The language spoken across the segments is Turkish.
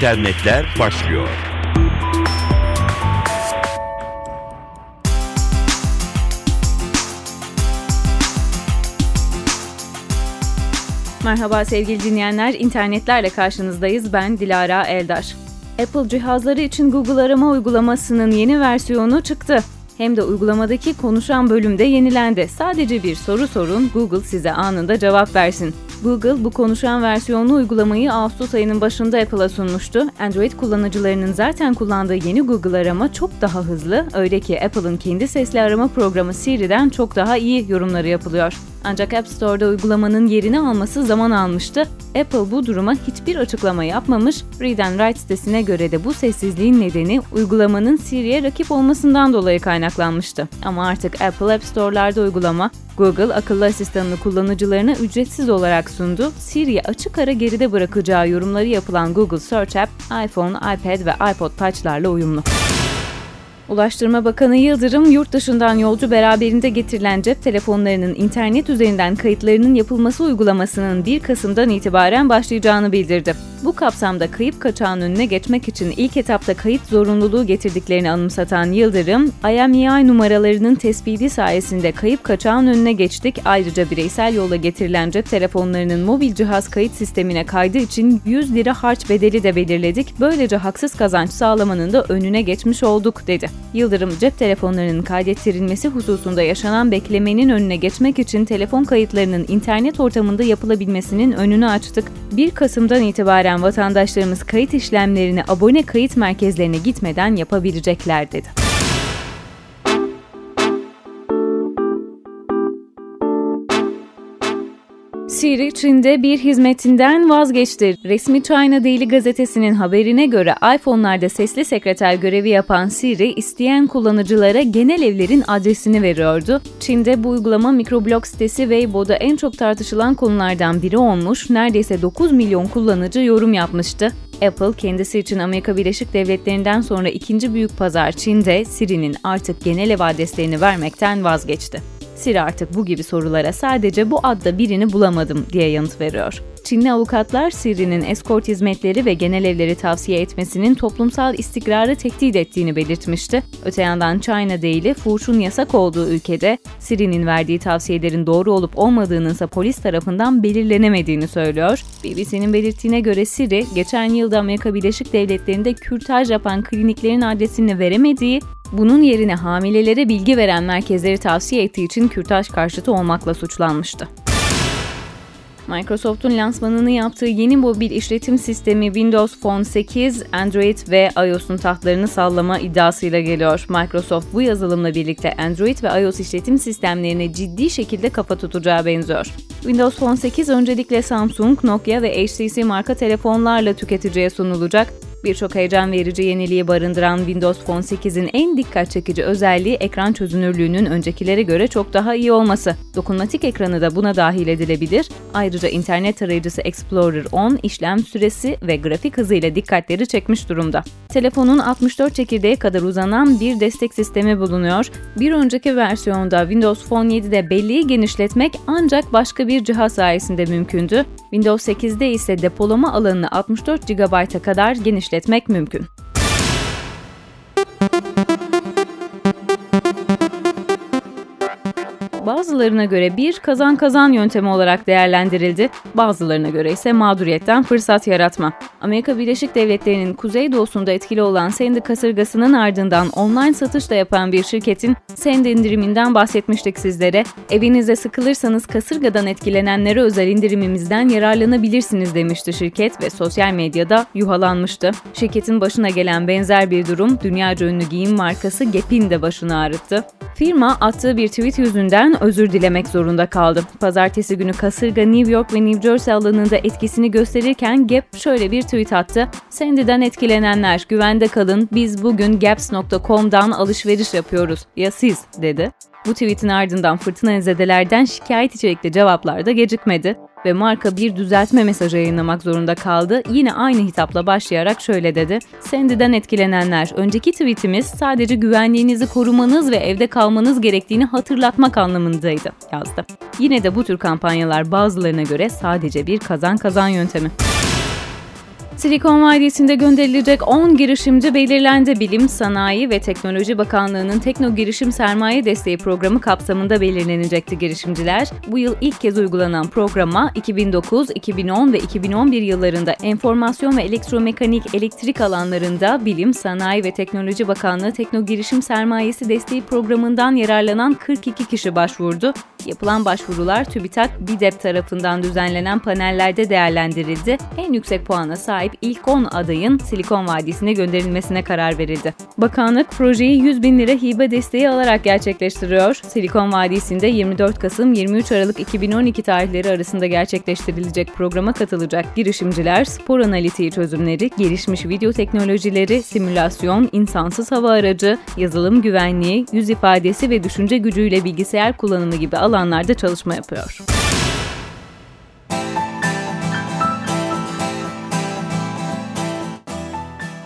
internetler başlıyor. Merhaba sevgili dinleyenler, internetlerle karşınızdayız. Ben Dilara Eldar. Apple cihazları için Google arama uygulamasının yeni versiyonu çıktı. Hem de uygulamadaki konuşan bölümde yenilendi. Sadece bir soru sorun, Google size anında cevap versin. Google bu konuşan versiyonlu uygulamayı Ağustos ayının başında Apple'a sunmuştu. Android kullanıcılarının zaten kullandığı yeni Google arama çok daha hızlı, öyle ki Apple'ın kendi sesli arama programı Siri'den çok daha iyi yorumları yapılıyor. Ancak App Store'da uygulamanın yerini alması zaman almıştı. Apple bu duruma hiçbir açıklama yapmamış. Read and Write sitesine göre de bu sessizliğin nedeni uygulamanın Siri'ye rakip olmasından dolayı kaynaklanmıştı. Ama artık Apple App Store'larda uygulama, Google akıllı asistanını kullanıcılarına ücretsiz olarak sundu. Siri'yi açık ara geride bırakacağı yorumları yapılan Google Search App, iPhone, iPad ve iPod Touch'larla uyumlu. Ulaştırma Bakanı Yıldırım, yurt dışından yolcu beraberinde getirilen cep telefonlarının internet üzerinden kayıtlarının yapılması uygulamasının 1 Kasım'dan itibaren başlayacağını bildirdi. Bu kapsamda kayıp kaçağın önüne geçmek için ilk etapta kayıt zorunluluğu getirdiklerini anımsatan Yıldırım, IMEI numaralarının tespiti sayesinde kayıp kaçağın önüne geçtik. Ayrıca bireysel yola getirilen cep telefonlarının mobil cihaz kayıt sistemine kaydı için 100 lira harç bedeli de belirledik. Böylece haksız kazanç sağlamanın da önüne geçmiş olduk, dedi. Yıldırım, cep telefonlarının kaydettirilmesi hususunda yaşanan beklemenin önüne geçmek için telefon kayıtlarının internet ortamında yapılabilmesinin önünü açtık. 1 Kasım'dan itibaren vatandaşlarımız kayıt işlemlerini abone kayıt merkezlerine gitmeden yapabilecekler dedi. Siri Çin'de bir hizmetinden vazgeçti. Resmi China Daily gazetesinin haberine göre iPhone'larda sesli sekreter görevi yapan Siri, isteyen kullanıcılara genel evlerin adresini veriyordu. Çin'de bu uygulama mikroblog sitesi Weibo'da en çok tartışılan konulardan biri olmuş, neredeyse 9 milyon kullanıcı yorum yapmıştı. Apple kendisi için Amerika Birleşik Devletleri'nden sonra ikinci büyük pazar Çin'de Siri'nin artık genel ev adreslerini vermekten vazgeçti. Siri artık bu gibi sorulara sadece bu adda birini bulamadım diye yanıt veriyor. Çinli avukatlar Siri'nin eskort hizmetleri ve genel evleri tavsiye etmesinin toplumsal istikrarı tehdit ettiğini belirtmişti. Öte yandan China Daily, fuhuşun yasak olduğu ülkede Siri'nin verdiği tavsiyelerin doğru olup olmadığının ise polis tarafından belirlenemediğini söylüyor. BBC'nin belirttiğine göre Siri, geçen yılda Amerika Birleşik Devletleri'nde kürtaj yapan kliniklerin adresini veremediği bunun yerine hamilelere bilgi veren merkezleri tavsiye ettiği için kürtaj karşıtı olmakla suçlanmıştı. Microsoft'un lansmanını yaptığı yeni mobil işletim sistemi Windows Phone 8, Android ve iOS'un tahtlarını sallama iddiasıyla geliyor. Microsoft bu yazılımla birlikte Android ve iOS işletim sistemlerine ciddi şekilde kafa tutacağı benziyor. Windows Phone 8 öncelikle Samsung, Nokia ve HTC marka telefonlarla tüketiciye sunulacak. Birçok heyecan verici yeniliği barındıran Windows Phone 8'in en dikkat çekici özelliği ekran çözünürlüğünün öncekilere göre çok daha iyi olması. Dokunmatik ekranı da buna dahil edilebilir. Ayrıca internet tarayıcısı Explorer 10 işlem süresi ve grafik hızıyla dikkatleri çekmiş durumda. Telefonun 64 çekirdeğe kadar uzanan bir destek sistemi bulunuyor. Bir önceki versiyonda Windows Phone 7'de belleği genişletmek ancak başka bir cihaz sayesinde mümkündü. Windows 8'de ise depolama alanını 64 GB'a kadar genişletmek mümkün. Bazılarına göre bir kazan kazan yöntemi olarak değerlendirildi, bazılarına göre ise mağduriyetten fırsat yaratma. Amerika Birleşik Devletleri'nin kuzeydoğusunda etkili olan Sandy kasırgasının ardından online satış da yapan bir şirketin Sandy indiriminden bahsetmiştik sizlere. Evinizde sıkılırsanız kasırgadan etkilenenlere özel indirimimizden yararlanabilirsiniz demişti şirket ve sosyal medyada yuhalanmıştı. Şirketin başına gelen benzer bir durum dünyaca ünlü giyim markası Gap'in de başını ağrıttı. Firma attığı bir tweet yüzünden özür dilemek zorunda kaldı. Pazartesi günü kasırga New York ve New Jersey alanında etkisini gösterirken Gap şöyle bir tweet attı. Sandy'den etkilenenler güvende kalın biz bugün gaps.com'dan alışveriş yapıyoruz. Ya siz dedi. Bu tweetin ardından fırtına zedelerden şikayet içerikli cevaplar da gecikmedi ve marka bir düzeltme mesajı yayınlamak zorunda kaldı. Yine aynı hitapla başlayarak şöyle dedi. Sandy'den etkilenenler, önceki tweetimiz sadece güvenliğinizi korumanız ve evde kalmanız gerektiğini hatırlatmak anlamındaydı yazdı. Yine de bu tür kampanyalar bazılarına göre sadece bir kazan kazan yöntemi. Silikon Vadisi'nde gönderilecek 10 girişimci belirlendi. Bilim, Sanayi ve Teknoloji Bakanlığı'nın Tekno Girişim Sermaye Desteği Programı kapsamında belirlenecekti girişimciler. Bu yıl ilk kez uygulanan programa 2009, 2010 ve 2011 yıllarında enformasyon ve elektromekanik elektrik alanlarında Bilim, Sanayi ve Teknoloji Bakanlığı Tekno Girişim Sermayesi Desteği Programı'ndan yararlanan 42 kişi başvurdu. Yapılan başvurular TÜBİTAK BİDEP tarafından düzenlenen panellerde değerlendirildi. En yüksek puana sahip ilk 10 adayın Silikon Vadisi'ne gönderilmesine karar verildi. Bakanlık projeyi 100 bin lira hibe desteği alarak gerçekleştiriyor. Silikon Vadisi'nde 24 Kasım 23 Aralık 2012 tarihleri arasında gerçekleştirilecek programa katılacak girişimciler spor analitiği çözümleri, gelişmiş video teknolojileri, simülasyon, insansız hava aracı, yazılım güvenliği, yüz ifadesi ve düşünce gücüyle bilgisayar kullanımı gibi alanlarda çalışma yapıyor.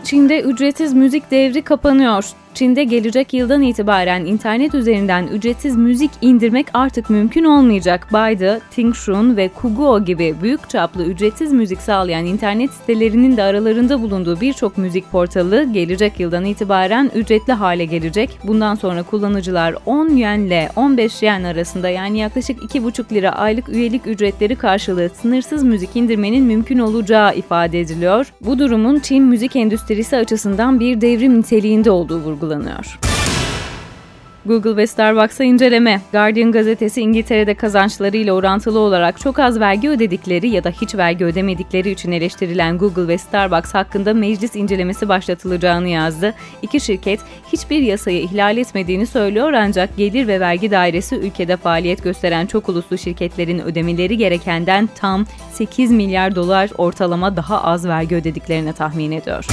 Çin'de ücretsiz müzik devri kapanıyor. Çin'de gelecek yıldan itibaren internet üzerinden ücretsiz müzik indirmek artık mümkün olmayacak. Baidu, Tingshun ve Kuguo gibi büyük çaplı ücretsiz müzik sağlayan internet sitelerinin de aralarında bulunduğu birçok müzik portalı gelecek yıldan itibaren ücretli hale gelecek. Bundan sonra kullanıcılar 10 yen ile 15 yen arasında yani yaklaşık 2,5 lira aylık üyelik ücretleri karşılığı sınırsız müzik indirmenin mümkün olacağı ifade ediliyor. Bu durumun Çin müzik endüstrisi açısından bir devrim niteliğinde olduğu vurgulanıyor vurgulanıyor. Google ve Starbucks'a inceleme. Guardian gazetesi İngiltere'de kazançlarıyla orantılı olarak çok az vergi ödedikleri ya da hiç vergi ödemedikleri için eleştirilen Google ve Starbucks hakkında meclis incelemesi başlatılacağını yazdı. İki şirket hiçbir yasayı ihlal etmediğini söylüyor ancak gelir ve vergi dairesi ülkede faaliyet gösteren çok uluslu şirketlerin ödemeleri gerekenden tam 8 milyar dolar ortalama daha az vergi ödediklerini tahmin ediyor.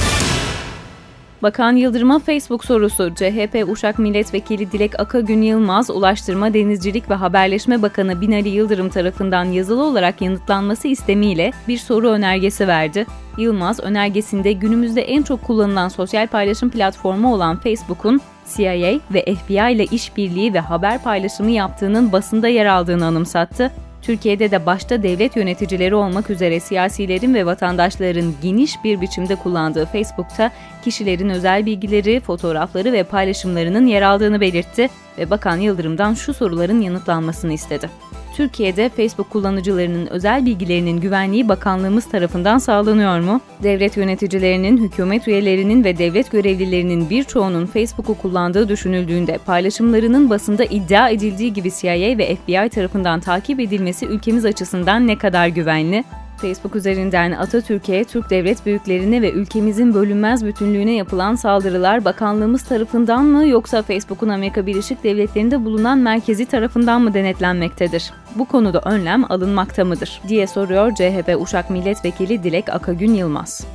Bakan Yıldırım'a Facebook sorusu. CHP Uşak Milletvekili Dilek Akagün Yılmaz, Ulaştırma, Denizcilik ve Haberleşme Bakanı Binali Yıldırım tarafından yazılı olarak yanıtlanması istemiyle bir soru önergesi verdi. Yılmaz, önergesinde günümüzde en çok kullanılan sosyal paylaşım platformu olan Facebook'un CIA ve FBI ile işbirliği ve haber paylaşımı yaptığının basında yer aldığını anımsattı Türkiye'de de başta devlet yöneticileri olmak üzere siyasilerin ve vatandaşların geniş bir biçimde kullandığı Facebook'ta kişilerin özel bilgileri, fotoğrafları ve paylaşımlarının yer aldığını belirtti ve Bakan Yıldırım'dan şu soruların yanıtlanmasını istedi. Türkiye'de Facebook kullanıcılarının özel bilgilerinin güvenliği bakanlığımız tarafından sağlanıyor mu? Devlet yöneticilerinin, hükümet üyelerinin ve devlet görevlilerinin birçoğunun Facebook'u kullandığı düşünüldüğünde paylaşımlarının basında iddia edildiği gibi CIA ve FBI tarafından takip edilmesi ülkemiz açısından ne kadar güvenli? Facebook üzerinden Atatürk'e, Türk devlet büyüklerine ve ülkemizin bölünmez bütünlüğüne yapılan saldırılar bakanlığımız tarafından mı yoksa Facebook'un Amerika Birleşik Devletleri'nde bulunan merkezi tarafından mı denetlenmektedir? Bu konuda önlem alınmakta mıdır? diye soruyor CHP Uşak Milletvekili Dilek Akagün Yılmaz.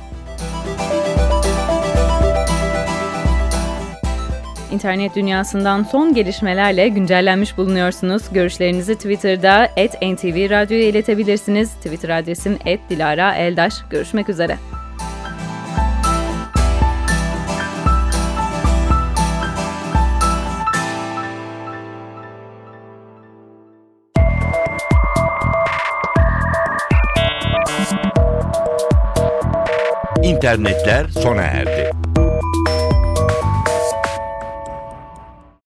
İnternet dünyasından son gelişmelerle güncellenmiş bulunuyorsunuz. Görüşlerinizi Twitter'da @ntv radyoya iletebilirsiniz. Twitter adresim @dilara_eldaş. Görüşmek üzere. İnternetler sona erdi.